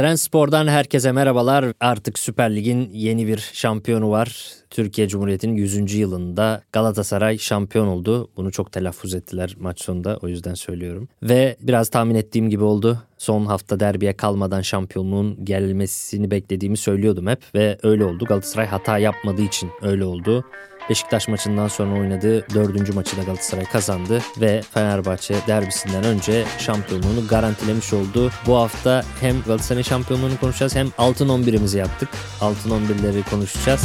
Trendspor'dan herkese merhabalar. Artık Süper Lig'in yeni bir şampiyonu var. Türkiye Cumhuriyeti'nin 100. yılında Galatasaray şampiyon oldu. Bunu çok telaffuz ettiler maç sonunda o yüzden söylüyorum. Ve biraz tahmin ettiğim gibi oldu. Son hafta derbiye kalmadan şampiyonluğun gelmesini beklediğimi söylüyordum hep ve öyle oldu. Galatasaray hata yapmadığı için öyle oldu. Beşiktaş maçından sonra oynadığı dördüncü maçı da Galatasaray kazandı ve Fenerbahçe derbisinden önce şampiyonluğunu garantilemiş oldu. Bu hafta hem Galatasaray şampiyonluğunu konuşacağız hem altın 11'imizi yaptık. Altın 11'leri konuşacağız.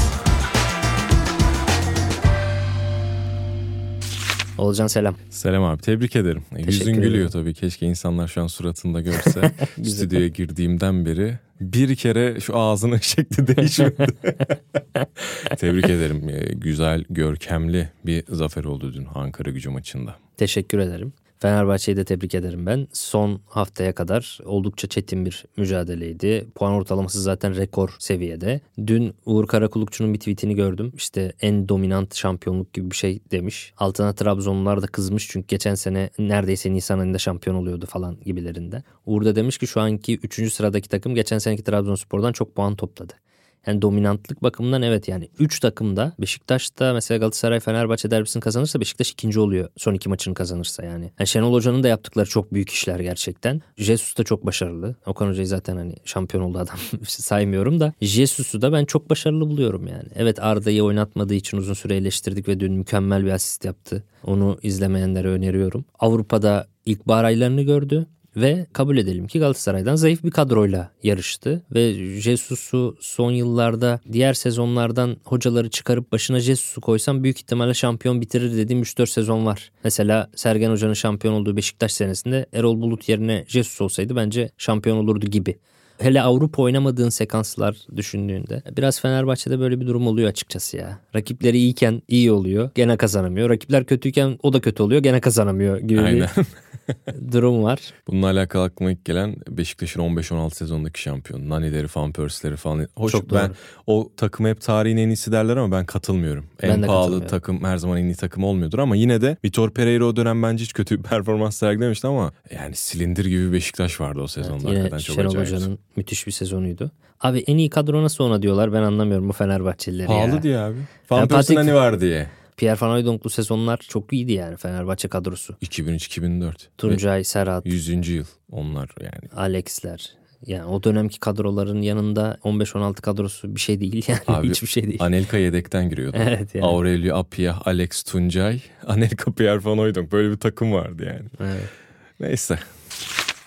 Olcan selam. Selam abi tebrik ederim. Yüzün ederim. gülüyor tabii. Keşke insanlar şu an suratında görse. Stüdyoya girdiğimden beri bir kere şu ağzının şekli değişmedi. tebrik ederim. Ee, Güzel, görkemli bir zafer oldu dün Ankara gücü maçında. Teşekkür ederim. Fenerbahçe'yi de tebrik ederim ben. Son haftaya kadar oldukça çetin bir mücadeleydi. Puan ortalaması zaten rekor seviyede. Dün Uğur Karakulukçu'nun bir tweetini gördüm. İşte en dominant şampiyonluk gibi bir şey demiş. Altına Trabzonlular da kızmış çünkü geçen sene neredeyse Nisan ayında şampiyon oluyordu falan gibilerinde. Uğur da demiş ki şu anki 3. sıradaki takım geçen seneki Trabzonspor'dan çok puan topladı. Yani dominantlık bakımından evet yani 3 takımda Beşiktaş'ta mesela Galatasaray Fenerbahçe derbisini kazanırsa Beşiktaş ikinci oluyor son iki maçını kazanırsa yani. yani Şenol Hoca'nın da yaptıkları çok büyük işler gerçekten. Jesus da çok başarılı. Okan Hoca'yı zaten hani şampiyon oldu adam saymıyorum da. Jesus'u da ben çok başarılı buluyorum yani. Evet Arda'yı oynatmadığı için uzun süre eleştirdik ve dün mükemmel bir asist yaptı. Onu izlemeyenlere öneriyorum. Avrupa'da ilkbahar aylarını gördü. Ve kabul edelim ki Galatasaray'dan zayıf bir kadroyla yarıştı. Ve Jesus'u son yıllarda diğer sezonlardan hocaları çıkarıp başına Jesus'u koysam büyük ihtimalle şampiyon bitirir dediğim 3-4 sezon var. Mesela Sergen Hoca'nın şampiyon olduğu Beşiktaş senesinde Erol Bulut yerine Jesus olsaydı bence şampiyon olurdu gibi. Hele Avrupa oynamadığın sekanslar düşündüğünde biraz Fenerbahçe'de böyle bir durum oluyor açıkçası ya. Rakipleri iyiyken iyi oluyor gene kazanamıyor. Rakipler kötüyken o da kötü oluyor gene kazanamıyor gibi Aynen. bir durum var. Bununla alakalı aklıma ilk gelen Beşiktaş'ın 15-16 sezondaki şampiyon. Nanileri falan, Pers'leri falan. Hoş Çok doğru. ben o takımı hep tarihin en iyisi derler ama ben katılmıyorum. Ben en de pahalı takım her zaman en iyi takım olmuyordur ama yine de Vitor Pereira o dönem bence hiç kötü bir performans sergilemişti ama yani silindir gibi Beşiktaş vardı o sezonda. Yine Hakikaten çok Şenol. Hoca'nın müthiş bir sezonuydu. Abi en iyi kadro nasıl ona diyorlar ben anlamıyorum bu Fenerbahçelileri ya. Pahalı diye abi. Van Patrick- Persie'nin hani var diye. Pierre Van Hooydonk'lu sezonlar çok iyiydi yani Fenerbahçe kadrosu. 2003-2004. Tuncay, Serhat, Ve 100. yıl onlar yani. Alex'ler. Yani o dönemki kadroların yanında 15-16 kadrosu bir şey değil yani Abi, hiçbir şey değil. Anelka yedekten giriyordu. Evet yani. Aurelio Apia, Alex Tuncay, Anelka Pierre Van Hooijdonk. Böyle bir takım vardı yani. Evet. Neyse.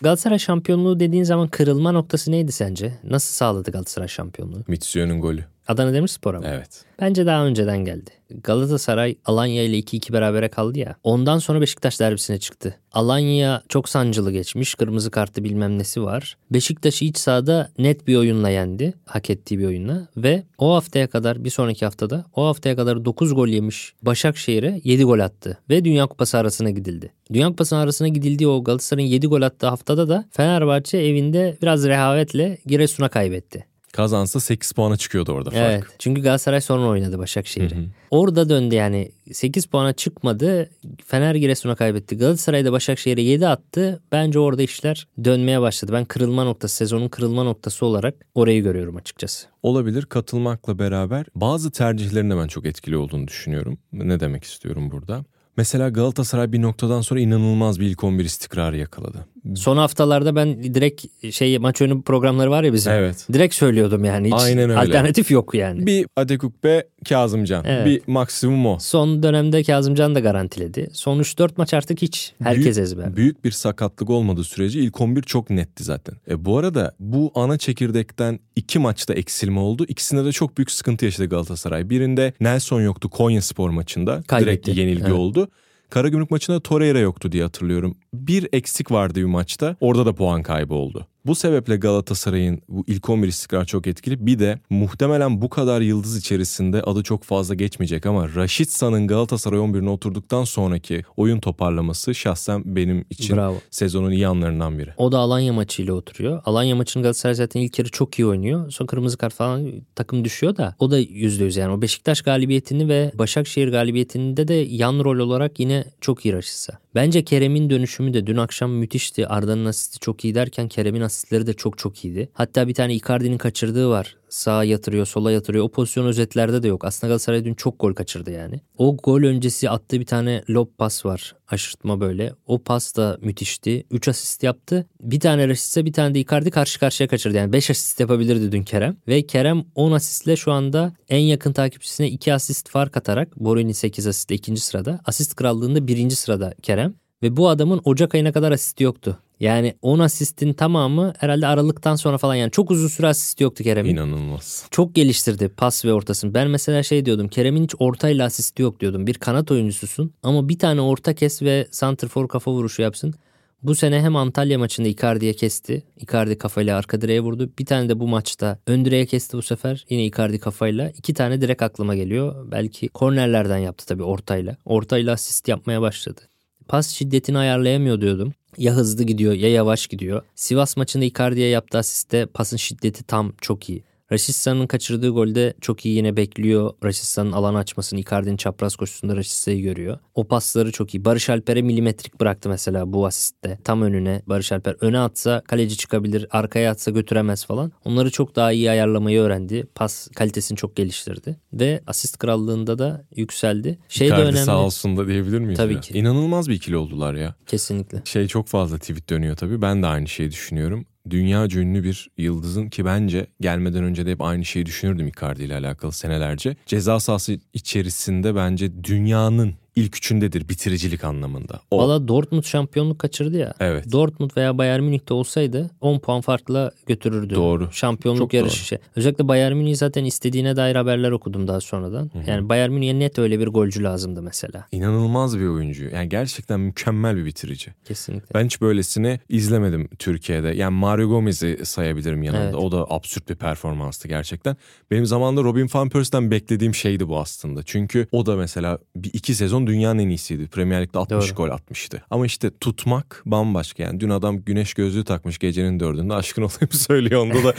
Galatasaray şampiyonluğu dediğin zaman kırılma noktası neydi sence? Nasıl sağladı Galatasaray şampiyonluğu? Mitsuyo'nun golü. Adana Demirspor'a mı? Evet. Bence daha önceden geldi. Galatasaray Alanya ile 2-2 berabere kaldı ya. Ondan sonra Beşiktaş derbisine çıktı. Alanya çok sancılı geçmiş. Kırmızı kartı bilmem nesi var. Beşiktaş'ı iç sahada net bir oyunla yendi. Hak ettiği bir oyunla. Ve o haftaya kadar bir sonraki haftada o haftaya kadar 9 gol yemiş Başakşehir'e 7 gol attı. Ve Dünya Kupası arasına gidildi. Dünya Kupası arasına gidildiği o Galatasaray'ın 7 gol attığı haftada da Fenerbahçe evinde biraz rehavetle Giresun'a kaybetti. Kazansa 8 puana çıkıyordu orada fark. Evet. Çünkü Galatasaray sonra oynadı Başakşehir'i. Orada döndü yani 8 puana çıkmadı. Fener Giresun'a kaybetti. Galatasaray da Başakşehir'e 7 attı. Bence orada işler dönmeye başladı. Ben kırılma noktası, sezonun kırılma noktası olarak orayı görüyorum açıkçası. Olabilir katılmakla beraber bazı tercihlerin de ben çok etkili olduğunu düşünüyorum. Ne demek istiyorum burada? Mesela Galatasaray bir noktadan sonra inanılmaz bir ilk 11 istikrarı yakaladı. Son haftalarda ben direkt şey maç önü programları var ya bizim. Evet. Direkt söylüyordum yani. Hiç Aynen öyle. Alternatif yok yani. Bir Adekukbe Kazımcan. Evet. Bir maksimum o. Son dönemde Kazımcan da garantiledi. Son 3-4 maç artık hiç herkes büyük, ezber. Büyük bir sakatlık olmadığı sürece ilk 11 çok netti zaten. E, bu arada bu ana çekirdekten iki maçta eksilme oldu. İkisinde de çok büyük sıkıntı yaşadı Galatasaray. Birinde Nelson yoktu Konya Spor maçında. Kaybetti. Direkt yenilgi Evet. oldu. Karagümrük maçında Torreira yoktu diye hatırlıyorum. Bir eksik vardı bir maçta. Orada da puan kaybı oldu. Bu sebeple Galatasaray'ın bu ilk 11 istikrar çok etkili. Bir de muhtemelen bu kadar yıldız içerisinde adı çok fazla geçmeyecek ama Raşitsa'nın Galatasaray 11'ine oturduktan sonraki oyun toparlaması şahsen benim için Bravo. sezonun iyi anlarından biri. O da Alanya maçıyla oturuyor. Alanya maçını Galatasaray zaten ilk yarı çok iyi oynuyor. Sonra kırmızı kart falan takım düşüyor da o da %100 yani. O Beşiktaş galibiyetini ve Başakşehir galibiyetinde de yan rol olarak yine çok iyi Raşitsa. Bence Kerem'in dönüşümü de dün akşam müthişti. Arda'nın asisti çok iyi derken Kerem'in asistleri de çok çok iyiydi. Hatta bir tane Icardi'nin kaçırdığı var. Sağa yatırıyor, sola yatırıyor. O pozisyon özetlerde de yok. Aslında Galatasaray dün çok gol kaçırdı yani. O gol öncesi attığı bir tane lob pas var. Aşırtma böyle. O pas da müthişti. 3 asist yaptı. Bir tane Rashica bir tane de Icardi karşı karşıya kaçırdı. Yani 5 asist yapabilirdi dün Kerem. Ve Kerem 10 asistle şu anda en yakın takipçisine 2 asist fark atarak Borini 8 asistle ikinci sırada. Asist krallığında birinci sırada Kerem. Ve bu adamın Ocak ayına kadar asisti yoktu. Yani 10 asistin tamamı herhalde Aralık'tan sonra falan yani çok uzun süre asist yoktu Kerem'in. İnanılmaz. Çok geliştirdi pas ve ortasını. Ben mesela şey diyordum. Kerem'in hiç ortayla asisti yok diyordum. Bir kanat oyuncususun ama bir tane orta kes ve santrfor kafa vuruşu yapsın. Bu sene hem Antalya maçında Icardi'ye kesti. Icardi kafayla arka direğe vurdu. Bir tane de bu maçta ön direğe kesti bu sefer. Yine Icardi kafayla. İki tane direkt aklıma geliyor. Belki kornerlerden yaptı tabii ortayla. Ortayla asist yapmaya başladı. Pas şiddetini ayarlayamıyor diyordum. Ya hızlı gidiyor ya yavaş gidiyor. Sivas maçında Icardi'ye yaptığı asiste pasın şiddeti tam çok iyi. Raşitsa'nın kaçırdığı golde çok iyi yine bekliyor. Raşitsa'nın alan açmasını Icardi'nin çapraz koşusunda Raşitsa'yı görüyor. O pasları çok iyi. Barış Alper'e milimetrik bıraktı mesela bu asistte. Tam önüne Barış Alper. Öne atsa kaleci çıkabilir. Arkaya atsa götüremez falan. Onları çok daha iyi ayarlamayı öğrendi. Pas kalitesini çok geliştirdi. Ve asist krallığında da yükseldi. Şey de Icardi önemli. sağ olsun da diyebilir miyiz? Tabii ya? ki. İnanılmaz bir ikili oldular ya. Kesinlikle. Şey çok fazla tweet dönüyor tabii. Ben de aynı şeyi düşünüyorum. Dünya ünlü bir yıldızın ki bence gelmeden önce de hep aynı şeyi düşünürdüm Icardi ile alakalı senelerce. Ceza sahası içerisinde bence dünyanın ilk üçündedir bitiricilik anlamında. O. Valla Dortmund şampiyonluk kaçırdı ya. Evet. Dortmund veya Bayern Münih'te olsaydı 10 puan farkla götürürdü. Doğru. Şampiyonluk Çok yarışı. doğru. şey. Özellikle Bayern Münih zaten istediğine dair haberler okudum daha sonradan. Yani Bayern Münih'e net öyle bir golcü lazımdı mesela. İnanılmaz bir oyuncu. Yani gerçekten mükemmel bir bitirici. Kesinlikle. Ben hiç böylesini izlemedim Türkiye'de. Yani Mario Gomez'i sayabilirim yanında. Evet. O da absürt bir performanstı gerçekten. Benim zamanında Robin van Persie'den beklediğim şeydi bu aslında. Çünkü o da mesela bir iki sezon dünyanın en iyisiydi. Premier Lig'de 60 Doğru. gol atmıştı. Ama işte tutmak bambaşka yani. Dün adam güneş gözlüğü takmış gecenin dördünde aşkın olayım söylüyor. Onda da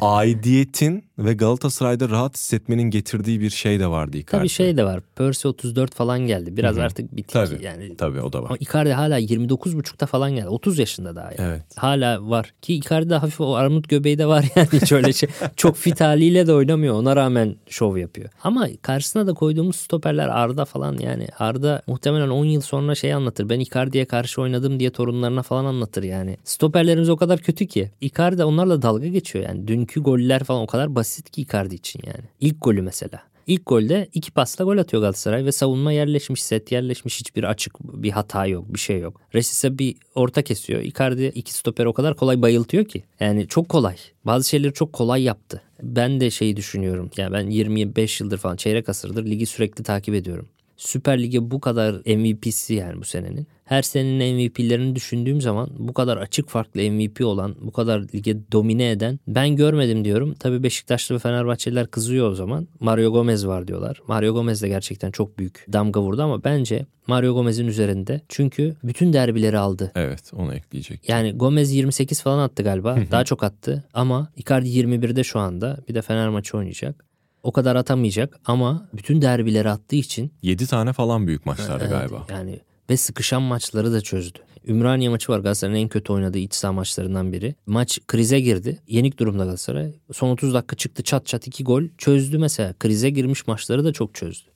aidiyetin ve Galatasaray'da rahat hissetmenin getirdiği bir şey de vardı Icardi. Tabii şey de var. Percy 34 falan geldi. Biraz Hı hı. artık bitik Tabii. yani. Tabii o da var. Ama Icardi hala 29.5'ta falan geldi. 30 yaşında daha yani. Evet. Hala var. Ki Icardi'de hafif o armut göbeği de var yani hiç öyle şey. Çok fit haliyle de oynamıyor. Ona rağmen şov yapıyor. Ama karşısına da koyduğumuz stoperler Arda falan yani. Arda muhtemelen 10 yıl sonra şey anlatır. Ben Icardi'ye karşı oynadım diye torunlarına falan anlatır yani. Stoperlerimiz o kadar kötü ki. Icardi onlarla dalga geçiyor yani. Dünkü goller falan o kadar basit ki Icardi için yani. İlk golü mesela. İlk golde iki pasla gol atıyor Galatasaray ve savunma yerleşmiş, set yerleşmiş hiçbir açık bir hata yok, bir şey yok. Resise bir orta kesiyor. Icardi iki stoper o kadar kolay bayıltıyor ki. Yani çok kolay. Bazı şeyleri çok kolay yaptı. Ben de şeyi düşünüyorum. Yani ben 25 yıldır falan çeyrek asırdır ligi sürekli takip ediyorum. Süper Lig'e bu kadar MVP'si yani bu senenin. Her senenin MVP'lerini düşündüğüm zaman bu kadar açık farklı MVP olan, bu kadar lige domine eden ben görmedim diyorum. Tabii Beşiktaşlı ve Fenerbahçeliler kızıyor o zaman. Mario Gomez var diyorlar. Mario Gomez de gerçekten çok büyük damga vurdu ama bence Mario Gomez'in üzerinde. Çünkü bütün derbileri aldı. Evet onu ekleyecek. Yani Gomez 28 falan attı galiba. Daha çok attı ama Icardi 21'de şu anda. Bir de Fener maçı oynayacak. O kadar atamayacak ama bütün derbileri attığı için 7 tane falan büyük maçlarda Evet, galiba. Yani ve sıkışan maçları da çözdü. Ümraniye maçı var Galatasaray'ın en kötü oynadığı iç saha maçlarından biri. Maç krize girdi. Yenik durumda Galatasaray. Son 30 dakika çıktı çat çat iki gol. Çözdü mesela. Krize girmiş maçları da çok çözdü.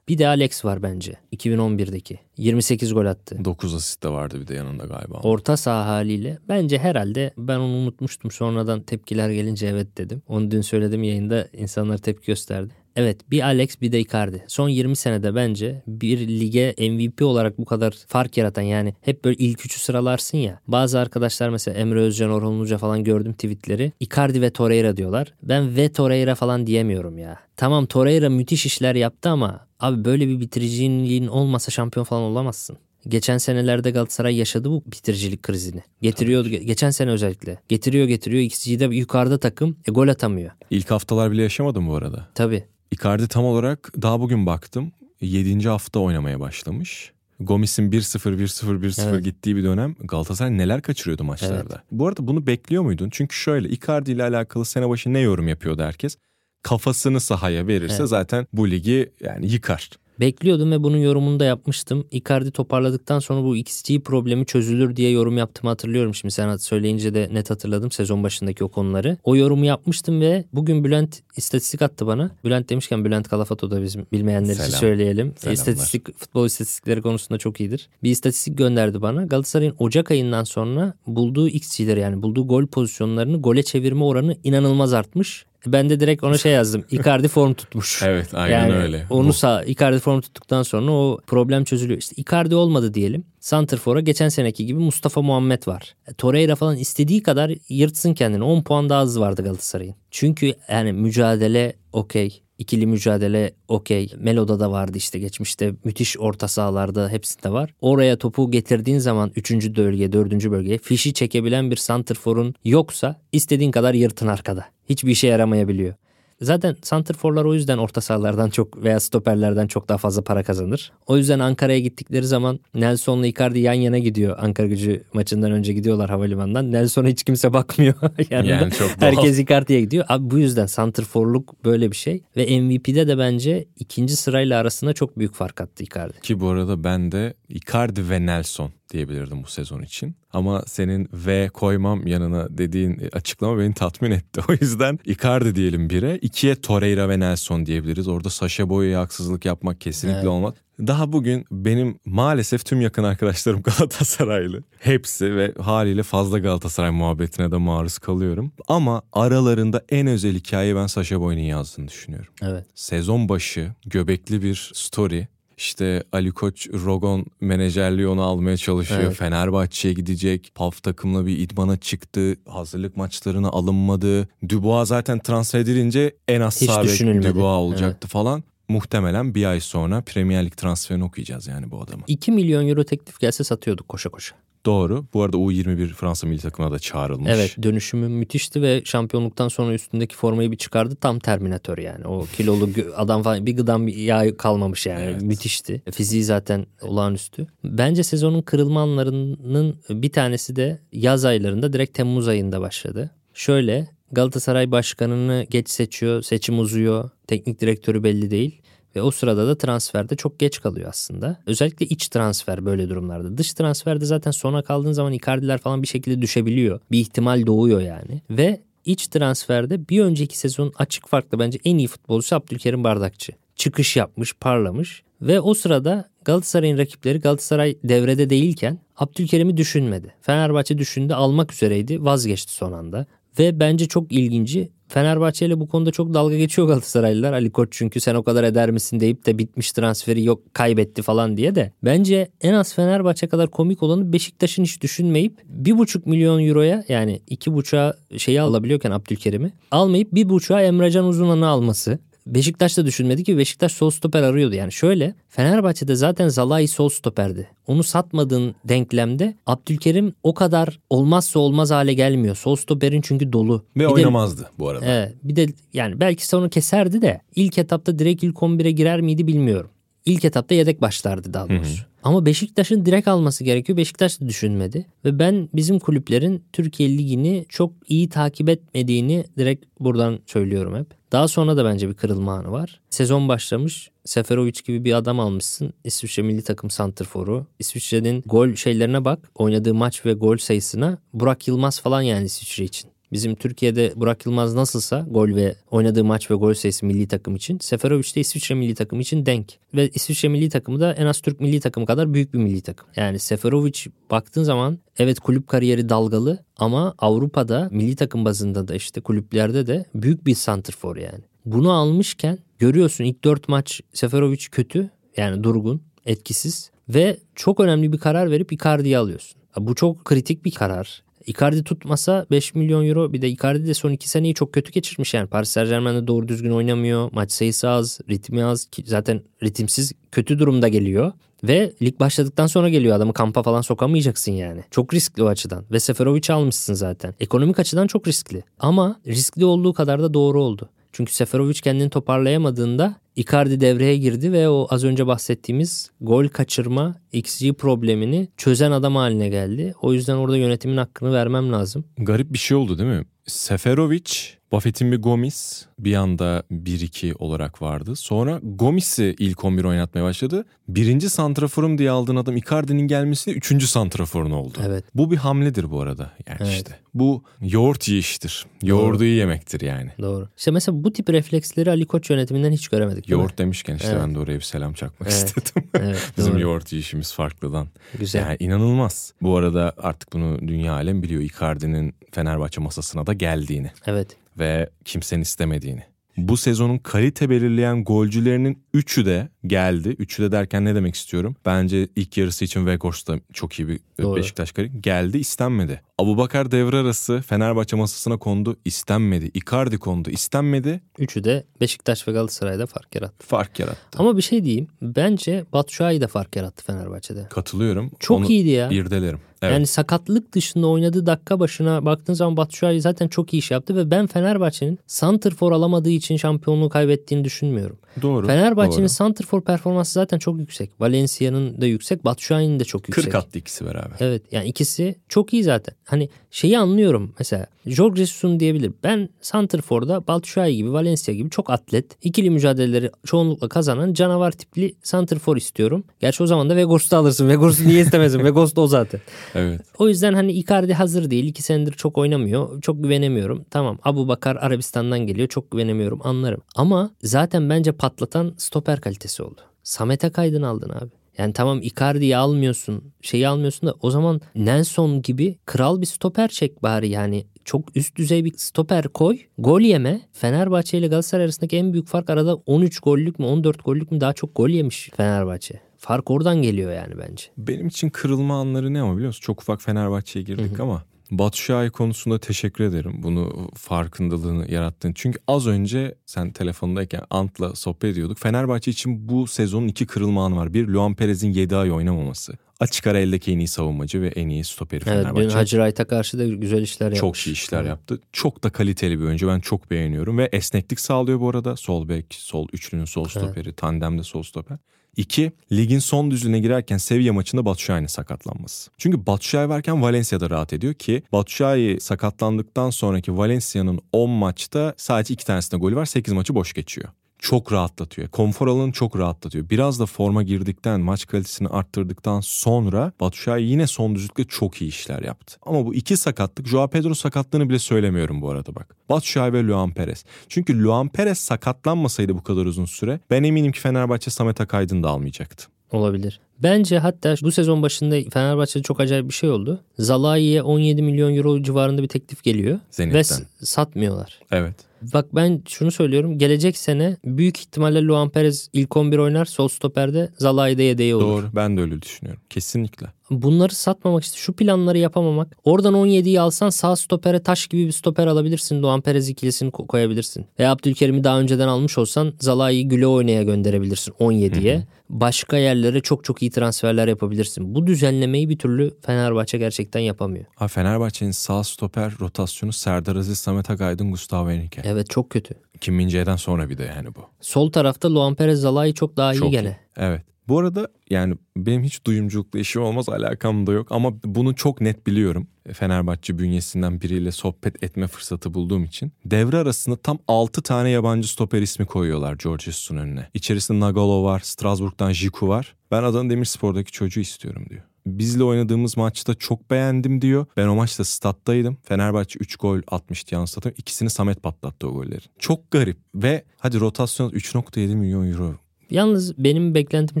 Bir de Alex var bence 2011'deki. 28 gol attı. 9 asist de vardı bir de yanında galiba. Orta saha haliyle bence herhalde ben onu unutmuştum. Sonradan tepkiler gelince evet dedim. Onu dün söyledim yayında insanlar tepki gösterdi. Evet bir Alex bir de Icardi. Son 20 senede bence bir lige MVP olarak bu kadar fark yaratan yani hep böyle ilk üçü sıralarsın ya. Bazı arkadaşlar mesela Emre Özcan, Orhun Uca falan gördüm tweetleri. Icardi ve Torreira diyorlar. Ben ve Torreira falan diyemiyorum ya. Tamam Torreira müthiş işler yaptı ama abi böyle bir bitiriciliğin olmasa şampiyon falan olamazsın. Geçen senelerde Galatasaray yaşadı bu bitiricilik krizini. Getiriyordu geçen sene özellikle. Getiriyor getiriyor. XG'de yukarıda takım e, gol atamıyor. İlk haftalar bile yaşamadım bu arada. Tabii. Icardi tam olarak daha bugün baktım. 7. hafta oynamaya başlamış. Gomis'in 1-0 1-0 1-0 Evet. gittiği bir dönem Galatasaray neler kaçırıyordu maçlarda. Bu arada bunu bekliyor muydun? Çünkü şöyle Icardi ile alakalı sene başı ne yorum yapıyordu herkes? Kafasını sahaya verirse Evet. zaten bu ligi yani yıkar. Bekliyordum ve bunun yorumunu da yapmıştım. Icardi toparladıktan sonra bu XG problemi çözülür diye yorum yaptığımı hatırlıyorum. Şimdi sen söyleyince de net hatırladım sezon başındaki o konuları. O yorumu yapmıştım ve bugün Bülent istatistik attı bana. Bülent demişken Bülent Kalafato da bizim bilmeyenler için söyleyelim. Selamlar. İstatistik, futbol istatistikleri konusunda çok iyidir. Bir istatistik gönderdi bana. Galatasaray'ın Ocak ayından sonra bulduğu XG'leri yani bulduğu gol pozisyonlarını gole çevirme oranı inanılmaz artmış. Ben de direkt ona şey yazdım. Icardi form tutmuş. Evet aynen Yani öyle. Onu sağ Icardi form tuttuktan sonra o problem çözülüyor. İşte Icardi olmadı diyelim. Santrfor'a geçen seneki gibi Mustafa Muhammed var. E, Torreira falan istediği kadar yırtsın kendini. 10 puan daha az vardı Galatasaray'ın. Çünkü yani mücadele okey. İkili mücadele okey. Melo'da da vardı işte geçmişte. Müthiş orta sahalarda hepsinde var. Oraya topu getirdiğin zaman 3. bölgeye, 4. bölgeye fişi çekebilen bir santrforun yoksa istediğin kadar yırtın arkada. Hiçbir işe yaramayabiliyor. Zaten santrforlar o yüzden orta sahalardan çok veya stoperlerden çok daha fazla para kazanır. O yüzden Ankara'ya gittikleri zaman Nelson'la Icardi yan yana gidiyor. Ankara gücü maçından önce gidiyorlar havalimanından. Nelson'a hiç kimse bakmıyor. Yani çok doğal. Herkes Icardi'ye gidiyor. Abi bu yüzden santrforluk böyle bir şey. Ve MVP'de de bence ikinci sırayla arasında çok büyük fark attı Icardi. Ki bu arada ben de Icardi ve Nelson diyebilirdim bu sezon için. Ama senin V koymam yanına dediğin açıklama beni tatmin etti. O yüzden Icardi diyelim bire. ikiye Torreira ve Nelson diyebiliriz. Orada Saşa Boya'ya haksızlık yapmak kesinlikle Evet. olmaz. Daha bugün benim maalesef tüm yakın arkadaşlarım Galatasaraylı. Hepsi ve haliyle fazla Galatasaray muhabbetine de maruz kalıyorum. Ama aralarında en özel hikayeyi ben Saşa Boy'un yazdığını düşünüyorum Evet. sezon başı göbekli bir story. İşte Ali Koç Rogon menajerliği onu almaya çalışıyor. Evet. Fenerbahçe'ye gidecek. PAF takımla bir idmana çıktı. Hazırlık maçlarına alınmadı. Dubois zaten transfer edilince en az sağ. Dubois olacaktı falan. Muhtemelen bir ay sonra Premier Lig transferini okuyacağız yani bu adamı. 2 milyon euro teklif gelse satıyorduk koşa koşa. Doğru. Bu arada U21 Fransa milli takımına da çağrılmış. Evet dönüşümü müthişti ve şampiyonluktan sonra üstündeki formayı bir çıkardı tam Terminator yani. O kilolu adam falan bir gıdan bir yağ kalmamış yani Evet. müthişti. Fiziği zaten olağanüstü. Bence sezonun kırılma anlarının bir tanesi de yaz aylarında direkt Temmuz ayında başladı. Şöyle Galatasaray başkanını geç seçiyor, seçim uzuyor, teknik direktörü belli değil. Ve o sırada da transferde çok geç kalıyor aslında. Özellikle iç transfer böyle durumlarda. Dış transferde zaten sona kaldığın zaman Icardi'ler falan bir şekilde düşebiliyor. Bir ihtimal doğuyor yani. Ve iç transferde bir önceki sezon açık farklı bence en iyi futbolcusu Abdülkerim Bardakçı. Çıkış yapmış, parlamış. Ve o sırada Galatasaray'ın rakipleri Galatasaray devrede değilken Abdülkerim'i düşünmedi. Fenerbahçe düşündü almak üzereydi vazgeçti son anda. Ve bence çok ilginci Fenerbahçe ile bu konuda çok dalga geçiyor Galatasaraylılar. Ali Koç çünkü sen o kadar eder misin deyip de bitmiş transferi yok kaybetti falan diye de. Bence en az Fenerbahçe kadar komik olanı Beşiktaş'ın hiç düşünmeyip bir buçuk milyon euroya yani iki buçuğa şeyi alabiliyorken Abdülkerim'i almayıp bir buçuğa Emrecan Uzunan'ı alması. Beşiktaş da düşünmedi ki Beşiktaş sol stoper arıyordu. Yani şöyle Fenerbahçe'de zaten Zalai sol stoperdi. Onu satmadığın denklemde Abdülkerim o kadar olmazsa olmaz hale gelmiyor. Sol stoperin çünkü dolu. Ve Bir de- oynamazdı bu arada. Evet, bir de yani belki sonra keserdi de ilk etapta direkt ilk 11'e girer miydi bilmiyorum. İlk etapta yedek başlardı daha doğrusu. Ama Beşiktaş'ın direkt alması gerekiyor. Beşiktaş da düşünmedi. Ve ben bizim kulüplerin Türkiye Ligi'ni çok iyi takip etmediğini direkt buradan söylüyorum hep. Daha sonra da bence bir kırılma anı var. Sezon başlamış. Seferovic gibi bir adam almışsın. İsviçre milli takım santrforu. İsviçre'nin gol şeylerine bak. Oynadığı maç ve gol sayısına. Burak Yılmaz falan yani İsviçre için. Bizim Türkiye'de Burak Yılmaz nasılsa gol ve oynadığı maç ve gol sayısı milli takım için Seferovic de İsviçre milli takımı için denk. Ve İsviçre milli takımı da en az Türk milli takımı kadar büyük bir milli takım. Yani Seferovic baktığın zaman evet kulüp kariyeri dalgalı ama Avrupa'da milli takım bazında da işte kulüplerde de büyük bir santrfor yani. Bunu almışken görüyorsun ilk 4 maç Seferovic kötü yani durgun, etkisiz ve çok önemli bir karar verip Icardi'yi alıyorsun. Bu çok kritik bir karar. Icardi tutmasa 5 milyon euro bir de Icardi de son 2 seneyi çok kötü geçirmiş yani. Paris Saint Germain'de doğru düzgün oynamıyor. Maç sayısı az, ritmi az. Zaten ritimsiz kötü durumda geliyor. Ve lig başladıktan sonra geliyor adamı kampa falan sokamayacaksın yani. Çok riskli o açıdan. Ve Seferovic'i almışsın zaten. Ekonomik açıdan çok riskli. Ama riskli olduğu kadar da doğru oldu. Çünkü Seferovic kendini toparlayamadığında Icardi devreye girdi ve o az önce bahsettiğimiz gol kaçırma XG problemini çözen adam haline geldi. O yüzden orada yönetimin hakkını vermem lazım. Garip bir şey oldu değil mi? Seferovic, Buffett'in bir Gomis bir anda 1-2 olarak vardı. Sonra Gomis'i ilk 11 oynatmaya başladı. Birinci santraforum diye aldığın adam Icardi'nin gelmesiyle üçüncü santraforun oldu. Evet. Bu bir hamledir bu arada. Yani Evet. işte bu yoğurt yiyiştir. Yoğurdu iyi yemektir yani. Doğru. İşte mesela bu tip refleksleri Ali Koç yönetiminden hiç göremedik. değil mi? Yoğurt demişken işte Evet. ben de oraya bir selam çakmak Evet. istedim. Evet, Bizim doğru. yoğurt yiyişimiz farklıdan. Güzel. Yani inanılmaz. Bu arada artık bunu dünya alem biliyor. Icardi'nin Fenerbahçe masasına da geldiğini Evet. Ve kimsenin istemediğini. Bu sezonun kalite belirleyen golcülerinin üçü de geldi. Üçü de derken ne demek istiyorum? Bence ilk yarısı için Weghorst da çok iyi bir Doğru. Beşiktaş kariyer. Geldi istenmedi. Abubakar devre arası Fenerbahçe masasına kondu istenmedi. Icardi kondu istenmedi. Üçü de Beşiktaş ve Galatasaray'da fark yarattı. Fark yarattı. Ama bir şey diyeyim. Bence Batshuayi de fark yarattı Fenerbahçe'de. Katılıyorum. Çok Onu iyiydi ya. irdelerim. Evet. Yani sakatlık dışında oynadığı dakika başına baktığın zaman Batshuayi zaten çok iyi iş yaptı ve ben Fenerbahçe'nin Santrfor alamadığı için şampiyonluğu kaybettiğini düşünmüyorum. Doğru. Fenerbahçe'nin. Santrfor performansı zaten çok yüksek. Valencia'nın da yüksek, Batshuayi'nin de çok yüksek. 40 attı ikisi beraber. Evet yani ikisi çok iyi zaten. Hani şeyi anlıyorum mesela Jorge Jesus'un diyebilir. Ben Santrfor'da Batshuayi gibi Valencia gibi çok atlet, ikili mücadeleleri çoğunlukla kazanan canavar tipli Santrfor istiyorum. Gerçi o zaman da Vegors'u alırsın. Vegors'u niye istemezsin? Vegors da o zaten. Evet. O yüzden hani Icardi hazır değil. iki senedir çok oynamıyor. Çok güvenemiyorum. Tamam Abu Bakar Arabistan'dan geliyor. Çok güvenemiyorum anlarım. Ama zaten bence patlatan stoper kalitesi oldu. Samet'e kaydın aldın abi. Yani tamam Icardi'yi almıyorsun, şeyi almıyorsun da o zaman Nelson gibi kral bir stoper çek bari yani. Çok üst düzey bir stoper koy. Gol yeme. Fenerbahçe ile Galatasaray arasındaki en büyük fark arada 13 gollük mü 14 gollük mü daha çok gol yemiş Fenerbahçe. Fark oradan geliyor yani bence. Benim için kırılma anları ne ama biliyor musun? Çok ufak Fenerbahçe'ye girdik ama Batshuayi konusunda teşekkür ederim. Bunu farkındalığını yarattın. Çünkü az önce sen telefondayken Ant'la sohbet ediyorduk. Fenerbahçe için bu sezonun iki kırılma anı var. Bir Luan Perez'in 7 ay oynamaması. Açık ara eldeki en iyi savunmacı ve en iyi stoperi Evet Fenerbahçe. dün Hacı Wright'a karşı da güzel işler yapmış. Çok iyi işler yaptı. Çok da kaliteli bir oyuncu. Ben çok beğeniyorum. Ve esneklik sağlıyor bu arada. Sol bek, sol üçlünün sol stoperi, tandemde sol stoper. İki, ligin son düzlüğüne girerken Sevilla maçında Batshuayi'nin sakatlanması. Çünkü Batshuayi varken Valencia'da rahat ediyor ki Batshuayi sakatlandıktan sonraki Valencia'nın 10 maçta sadece 2 tanesinde golü var. 8 maçı boş geçiyor. Çok rahatlatıyor. Konfor alanını çok rahatlatıyor. Biraz da forma girdikten, maç kalitesini arttırdıktan sonra Batshuayi yine son düzlükte çok iyi işler yaptı. Ama bu iki sakatlık, Joao Pedro sakatlığını bile söylemiyorum bu arada bak. Batshuayi ve Luan Perez. Çünkü Luan Perez sakatlanmasaydı bu kadar uzun süre ben eminim ki Fenerbahçe Samet Akaydın da almayacaktı. Olabilir. Bence hatta bu sezon başında Fenerbahçe'de çok acayip bir şey oldu. Zalai'ye 17 milyon euro civarında bir teklif geliyor. Zenit'ten. Ve satmıyorlar. Evet. Bak ben şunu söylüyorum. Gelecek sene büyük ihtimalle Luan Perez ilk 11 oynar. Sol stoperde Zalai de yedeği olur. Doğru. Ben de öyle düşünüyorum. Kesinlikle. Bunları satmamak işte şu planları yapamamak. Oradan 17'yi alsan sağ stopere taş gibi bir stoper alabilirsin. Doğan Perez ikilisini ko- koyabilirsin. Veya Abdülkerim'i daha önceden almış olsan Zalai'yi güle oynaya gönderebilirsin 17'ye. Başka yerlere çok çok iyi transferler yapabilirsin. Bu düzenlemeyi bir türlü Fenerbahçe gerçekten yapamıyor. Ha, Fenerbahçe'nin sağ stoper rotasyonu Serdar Aziz, Samet Akaydın, Gustavo Henrique. Evet çok kötü. Kim Min-jae'den sonra bir de yani bu. Sol tarafta Luan Perez Zalai çok daha iyi Çok gene. iyi. Evet. Bu arada yani benim hiç duyumculukla işim olmaz alakam da yok ama bunu çok net biliyorum. Fenerbahçe bünyesinden biriyle sohbet etme fırsatı bulduğum için. Devre arasında tam 6 tane yabancı stoper ismi koyuyorlar George Jesus'un önüne. İçerisinde Nagalo var, Strasbourg'dan Jiku var. Ben Adana Demirspor'daki çocuğu istiyorum diyor. Bizle oynadığımız maçta çok beğendim diyor. Ben o maçta stat'taydım. Fenerbahçe 3 gol atmıştı yanlış hatırlamıyorum. İkisini Samet patlattı o golleri. Çok garip ve hadi rotasyon 3.7 milyon euro. Yalnız benim beklentim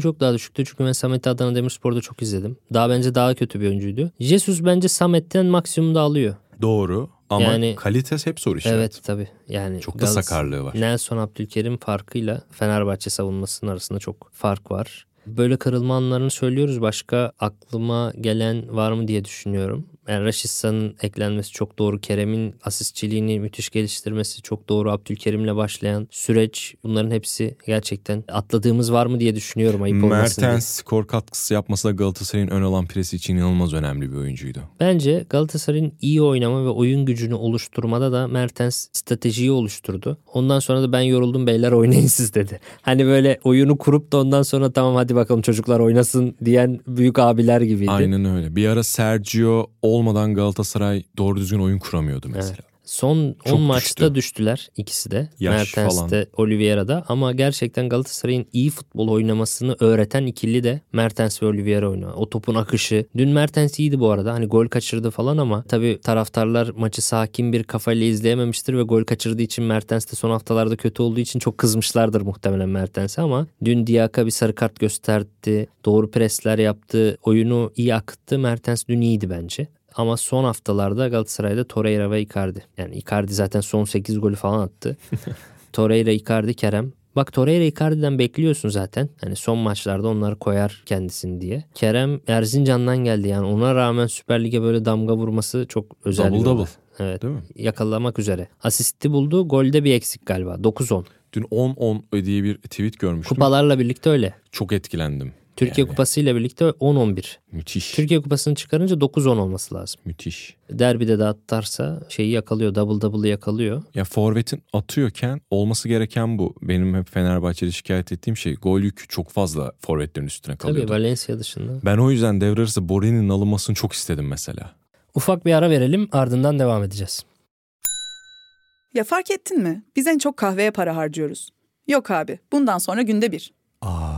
çok daha düşüktü. Çünkü ben Samet'i Adana Demirspor'da çok izledim. Daha bence daha kötü bir oyuncuydu. Jesus bence Samet'ten maksimum da alıyor. Doğru ama Yani- kalitesi hep soru işareti. Evet tabii. Yani Çok da Galatasaray- sakarlığı var. Nelson Abdülkerim farkıyla Fenerbahçe savunmasının arasında çok fark var. Böyle kırılma anlarını söylüyoruz. Başka aklıma gelen var mı diye düşünüyorum. Yani Raşitsa'nın eklenmesi çok doğru. Kerem'in asistçiliğini müthiş geliştirmesi çok doğru. Abdülkerim'le başlayan süreç bunların hepsi gerçekten atladığımız var mı diye düşünüyorum ayıp olmasın diye. Mertens skor katkısı yapması da Galatasaray'ın ön alan presi için inanılmaz önemli bir oyuncuydu. Bence Galatasaray'ın iyi oynama ve oyun gücünü oluşturmada da Mertens stratejiyi oluşturdu. Ondan sonra da ben yoruldum beyler oynayın siz dedi. Hani böyle oyunu kurup da ondan sonra tamam hadi bakalım çocuklar oynasın diyen büyük abiler gibiydi. Aynen öyle. Bir ara Sergio olmadan Galatasaray doğru düzgün oyun kuramıyordu mesela. Son 10 Çok maçta düştü. düştüler ikisi de. Yaş Mertens de Oliveira'da ama gerçekten Galatasaray'ın iyi futbol oynamasını öğreten ikili de Mertens ve Oliveira oynuyor. O topun akışı. Dün Mertens iyiydi bu arada. Hani gol kaçırdı falan ama tabii taraftarlar maçı sakin bir kafayla izleyememiştir ve gol kaçırdığı için Mertens de son haftalarda kötü olduğu için çok kızmışlardır muhtemelen Mertens'e ama dün Diak'a bir sarı kart gösterdi. Doğru presler yaptı. Oyunu iyi akıttı. Mertens dün iyiydi bence. Ama son haftalarda Galatasaray'da Torreira ve Icardi. Yani Icardi zaten son 8 golü falan attı. Torreira, Icardi, Kerem. Bak Torreira Icardi'den bekliyorsun zaten. Hani son maçlarda onları koyar kendisini diye. Kerem Erzincan'dan geldi yani ona rağmen Süper Lig'e böyle damga vurması çok özel Double double. Evet. Değil mi? Yakalamak üzere. Asisti buldu. Golde bir eksik galiba. 9-10. Dün 10-10 diye bir tweet görmüştüm. Kupalarla birlikte öyle. Çok etkilendim. Türkiye Yani Kupası ile birlikte 10-11. Müthiş. Türkiye Kupası'nı çıkarınca 9-10 olması lazım. Müthiş. Derbide de atarsa şeyi yakalıyor. Double double'ı yakalıyor. Ya forvetin atıyorken olması gereken bu. Benim hep Fenerbahçe'de şikayet ettiğim şey gol yükü çok fazla forvetlerin üstüne Tabii kalıyordu. Valencia dışında. Ben o yüzden devre arası Borini'nin alınmasını çok istedim mesela. Ufak bir ara verelim ardından devam edeceğiz. Ya fark ettin mi? Biz en çok kahveye para harcıyoruz. Yok abi, bundan sonra günde bir. Aa,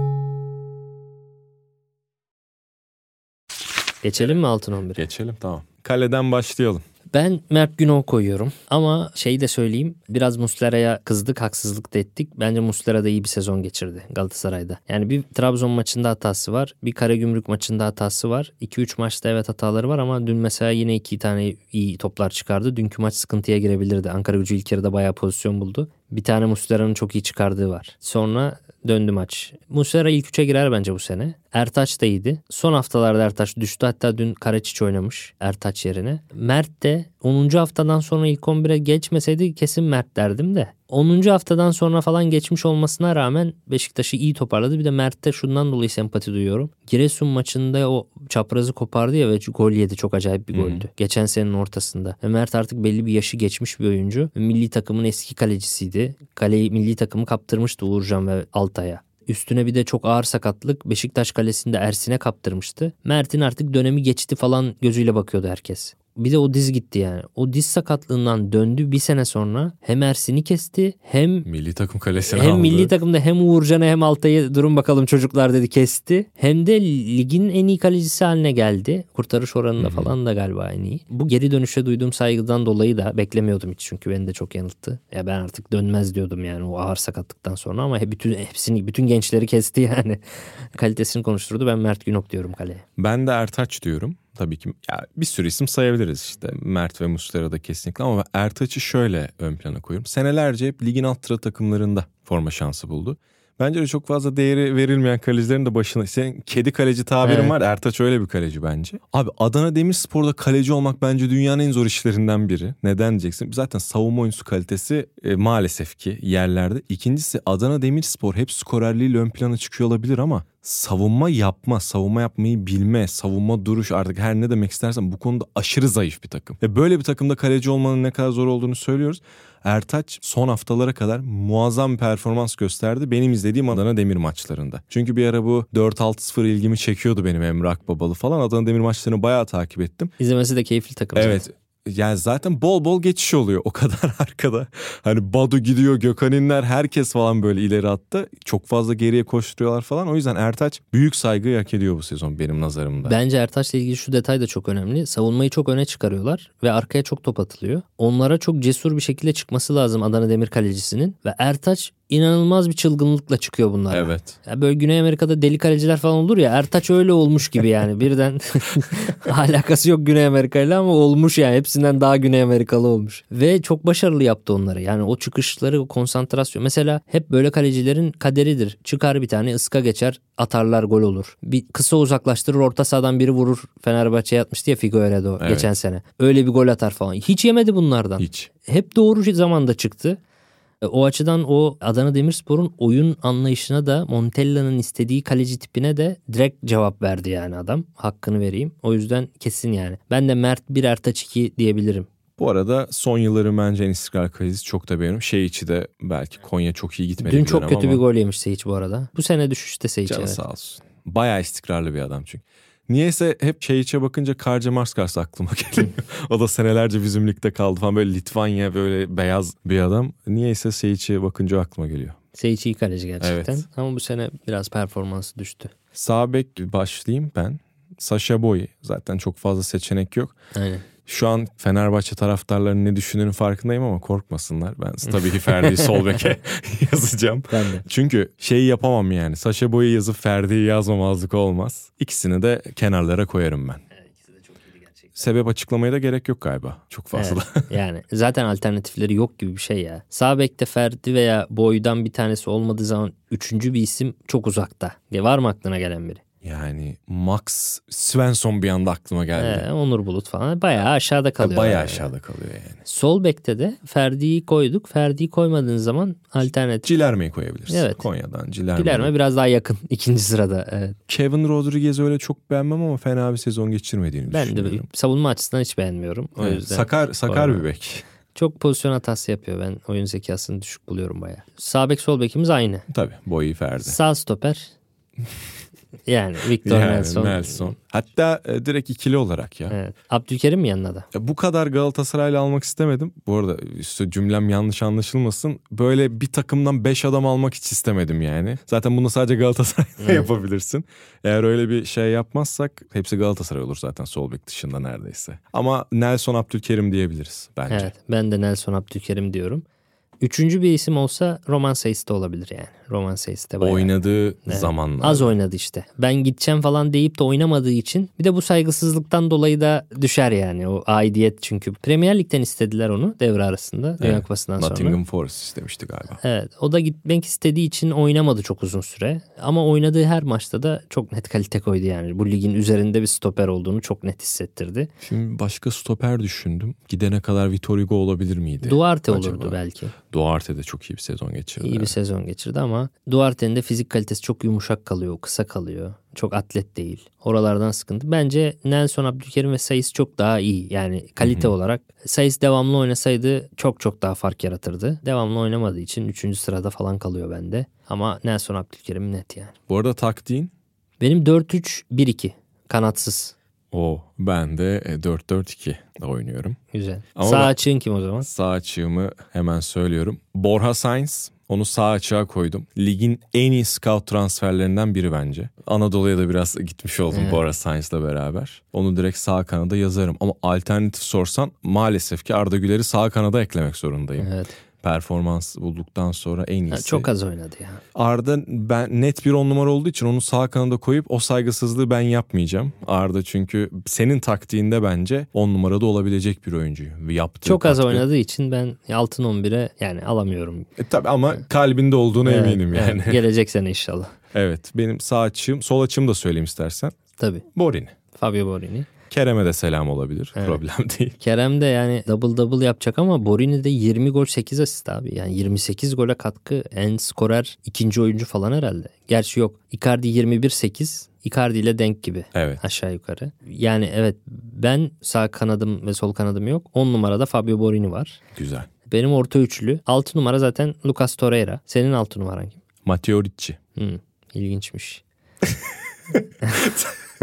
Geçelim mi altın 11'e? Geçelim tamam. Kaleden başlayalım. Ben Mert Günok koyuyorum. Ama şeyi de söyleyeyim. Biraz Muslera'ya kızdık, haksızlık da ettik. Bence Muslera da iyi bir sezon geçirdi Galatasaray'da. Yani bir Trabzon maçında hatası var. Bir Karagümrük maçında hatası var. 2-3 maçta evet hataları var ama dün mesela yine iki tane iyi toplar çıkardı. Dünkü maç sıkıntıya girebilirdi. Ankara gücü ilk yarıda bayağı pozisyon buldu. Bir tane Muslera'nın çok iyi çıkardığı var. Sonra döndü maç. Muslera ilk üçe girer bence bu sene. Ertaç da iyiydi. Son haftalarda Ertaç düştü. Hatta dün Karaçiç oynamış Ertaç yerine. Mert de 10. haftadan sonra ilk 11'e geçmeseydi kesin Mert derdim de. 10. haftadan sonra falan geçmiş olmasına rağmen Beşiktaş'ı iyi toparladı. Bir de Mert'te şundan dolayı sempati duyuyorum. Giresun maçında o çaprazı kopardı ya ve gol yedi. Çok acayip bir goldü. Geçen senenin ortasında. Ve Mert artık belli bir yaşı geçmiş bir oyuncu. Milli takımın eski kalecisiydi. Kaleyi milli takımı kaptırmıştı Uğurcan ve Altay'a. Üstüne bir de çok ağır sakatlık Beşiktaş kalesinde Ersin'e kaptırmıştı. Mert'in artık dönemi geçti falan gözüyle bakıyordu herkes. Bir de o diz gitti yani. O diz sakatlığından döndü bir sene sonra hem Ersin'i kesti hem Milli takım kalesini hem aldı. milli takımda hem Uğurcan'a hem Altay'ı durun bakalım çocuklar dedi kesti. Hem de ligin en iyi kalecisi haline geldi. Kurtarış oranında falan da galiba en iyi. Bu geri dönüşe duyduğum saygıdan dolayı da beklemiyordum hiç çünkü beni de çok yanılttı. Ya ben artık dönmez diyordum yani o ağır sakatlıktan sonra ama bütün hepsini bütün gençleri kesti yani. Kalitesini konuşturdu. Ben Mert Günok diyorum kaleye. Ben de Ertaç diyorum. Tabii ki ya bir sürü isim sayabiliriz işte. Mert ve Muslera da kesinlikle ama Ertaç'ı şöyle ön plana koyuyorum. Senelerce hep ligin alt sıra takımlarında forma şansı buldu. Bence de çok fazla değeri verilmeyen kalecilerin de başına. Senin kedi kaleci tabirin Evet. var. Ertaç öyle bir kaleci bence. Abi Adana Demirspor'da kaleci olmak bence dünyanın en zor işlerinden biri. Neden diyeceksin? Zaten savunma oyuncusu kalitesi e, maalesef ki yerlerde. İkincisi Adana Demirspor hep skorerliğiyle ön plana çıkıyor olabilir ama savunma yapma, savunma yapmayı bilme, savunma duruş artık her ne demek istersen bu konuda aşırı zayıf bir takım. Ve böyle bir takımda kaleci olmanın ne kadar zor olduğunu söylüyoruz. Ertaç son haftalara kadar muazzam performans gösterdi benim izlediğim Adana Demir maçlarında. Çünkü bir ara bu 4-6-0 ilgimi çekiyordu benim Emre Akbabalı falan. Adana Demir maçlarını bayağı takip ettim. İzlemesi de keyifli takım. Evet. Yani zaten bol bol geçiş oluyor o kadar arkada. Hani Badu gidiyor, Gökhan İnler herkes falan böyle ileri attı. Çok fazla geriye koşturuyorlar falan. O yüzden Ertaç büyük saygıyı hak ediyor bu sezon benim nazarımda. Bence Ertaş'la ilgili şu detay da çok önemli. Savunmayı çok öne çıkarıyorlar ve arkaya çok top atılıyor. Onlara çok cesur bir şekilde çıkması lazım Adana Demir kalecisinin. Ve Ertaç inanılmaz bir çılgınlıkla çıkıyor bunlara. Evet. Ya böyle Güney Amerika'da deli kaleciler falan olur ya Ertaç öyle olmuş gibi yani birden alakası yok Güney Amerika ile ama olmuş yani hepsinden daha Güney Amerikalı olmuş. Ve çok başarılı yaptı onları yani o çıkışları o konsantrasyon mesela hep böyle kalecilerin kaderidir çıkar bir tane ıska geçer atarlar gol olur. Bir kısa uzaklaştırır orta sahadan biri vurur Fenerbahçe'ye atmıştı ya Figueiredo Evet. geçen sene. Öyle bir gol atar falan hiç yemedi bunlardan Hiç. hep doğru zamanda çıktı. E, O açıdan o Adana Demirspor'un oyun anlayışına da Montella'nın istediği kaleci tipine de direkt cevap verdi yani adam. Hakkını vereyim. O yüzden kesin yani. Ben de Mert 1 Ertaç 2 diyebilirim. Bu arada son yılların bence en istikrar kalecisi çok da beğeniyorum. Şey içi de belki Konya çok iyi gitmedi. Dün bir çok kötü ama bir gol yemiş Seyic bu arada. Bu sene düşüşte Seyic Canı evet. sağ olsun. Bayağı istikrarlı bir adam çünkü. Niyeyse hep şey içe bakınca Karca Marskars aklıma geliyor. o da senelerce bizim ligde kaldı falan böyle Litvanya böyle beyaz bir adam. Niyeyse şey içe bakınca aklıma geliyor. Seyic iyi kaleci gerçekten. Evet. Ama bu sene biraz performansı düştü. Sağ bek başlayayım ben. Sasha Boy zaten çok fazla seçenek yok. Aynen. Şu an Fenerbahçe taraftarlarının ne düşündüğünün farkındayım ama korkmasınlar. Ben tabii ki Ferdi'yi sol beke yazacağım. Ben de. Çünkü şeyi yapamam yani. Saşa Boy'u yazıp Ferdi'yi yazmamazlık olmaz. İkisini de kenarlara koyarım ben. Sebep açıklamaya da gerek yok galiba. Çok fazla. Evet, yani zaten alternatifleri yok gibi bir şey ya. Sağ bekte Ferdi veya boydan bir tanesi olmadığı zaman üçüncü bir isim çok uzakta. Ya var mı aklına gelen biri? Yani Max Svensson bir anda aklıma geldi. Ee, Onur Bulut falan bayağı aşağıda kalıyor. Bayağı yani. aşağıda kalıyor yani. Sol bekte de Ferdi'yi koyduk. Ferdi'yi koymadığın zaman alternatif. Cilerme'yi koyabilirsin. Evet. Konya'dan Cilerme. Dilerme biraz daha yakın ikinci sırada. Evet. Kevin Rodriguez öyle çok beğenmem ama fena bir sezon geçirmediğini Ben de düşünüyorum. savunma açısından hiç beğenmiyorum. O Evet, yüzden Sakar, sakar Doğru. bir bek. çok pozisyon hatası yapıyor. Ben oyun zekasını düşük buluyorum bayağı. Sağ bek sol bekimiz aynı. Tabii boyu Ferdi. Sağ stoper yani Victor Yani Nelson. Nelson. Hatta e, direkt ikili olarak ya. Evet. Abdülkerim yanına da? Ya bu kadar Galatasaray'la almak istemedim. Bu arada işte cümlem yanlış anlaşılmasın. Böyle bir takımdan 5 adam almak hiç istemedim yani. Zaten bunu sadece Galatasaray'la yapabilirsin. Eğer öyle bir şey yapmazsak hepsi Galatasaray olur zaten sol bek dışında neredeyse. Ama Nelson Abdülkerim diyebiliriz bence. Evet. Ben de Nelson Abdülkerim diyorum. Üçüncü bir isim olsa Roman Seyis de olabilir yani. Roman Seyis de bayağı. Oynadığı Evet. zamanlar. Az oynadı işte. Ben gideceğim falan deyip de oynamadığı için bir de bu saygısızlıktan dolayı da düşer yani o aidiyet çünkü. Premier Lig'den istediler onu devre arasında Dünya Evet. Kupası'ndan sonra. Nottingham Forest istemişti galiba. Evet o da gitmek istediği için oynamadı çok uzun süre. Ama oynadığı her maçta da çok net kalite koydu yani. Bu ligin üzerinde bir stoper olduğunu çok net hissettirdi. Şimdi başka stoper düşündüm. Gidene kadar Vitor Hugo olabilir miydi? Duarte Acaba? olurdu belki. Duarte de çok iyi bir sezon geçirdi. İyi bir sezon geçirdi ama Duarte'nin de fizik kalitesi çok yumuşak kalıyor, kısa kalıyor. Çok atlet değil. Oralardan sıkıntı. Bence Nelson Abdülkerim ve Sayıs çok daha iyi. Yani kalite olarak. Sayıs devamlı oynasaydı çok çok daha fark yaratırdı. Devamlı oynamadığı için 3. sırada falan kalıyor bende. Ama Nelson Abdülkerim net yani. Bu arada taktiğin Benim 4-3-1-2. Kanatsız. O. Ben de e, 4-4-2 oynuyorum. Güzel. Ama Sağ açığın kim o zaman? Sağ açığımı hemen söylüyorum. Borja Sainz. Onu sağ açığa koydum. Ligin en iyi scout transferlerinden biri bence. Anadolu'ya da biraz gitmiş oldum Evet. Borja Sainz'la beraber. Onu direkt sağ kanada yazarım. Ama alternatif sorsan maalesef ki Arda Güler'i sağ kanada eklemek zorundayım. Evet. Performans bulduktan sonra en iyisi. Ha, çok az oynadı ya. Arda ben net bir on numara olduğu için onu sağ kanada koyup o saygısızlığı ben yapmayacağım. Arda çünkü senin taktiğinde bence on numarada olabilecek bir oyuncu. Ve yaptığı Çok az katkı- oynadığı için ben altın 11'e yani alamıyorum. E, tabii ama kalbinde olduğuna Evet, eminim yani. evet. Gelecek sene inşallah. Evet benim sağ açığım sol açığım da söyleyeyim istersen. Tabii. Borini. Fabio Borini. Kerem'e de selam olabilir. Evet. Problem değil. Kerem de yani double double yapacak ama Borini de 20 gol 8 asist abi. Yani 28 gole katkı en skorer ikinci oyuncu falan herhalde. Gerçi yok. Icardi 21-8. Icardi ile denk gibi. Evet. Aşağı yukarı. Yani evet ben sağ kanadım ve sol kanadım yok. 10 numarada Fabio Borini var. Güzel. Benim orta üçlü. 6 numara zaten Lucas Torreira. Senin 6 numaran kim? Matteo Ricci. Hmm, ilginçmiş.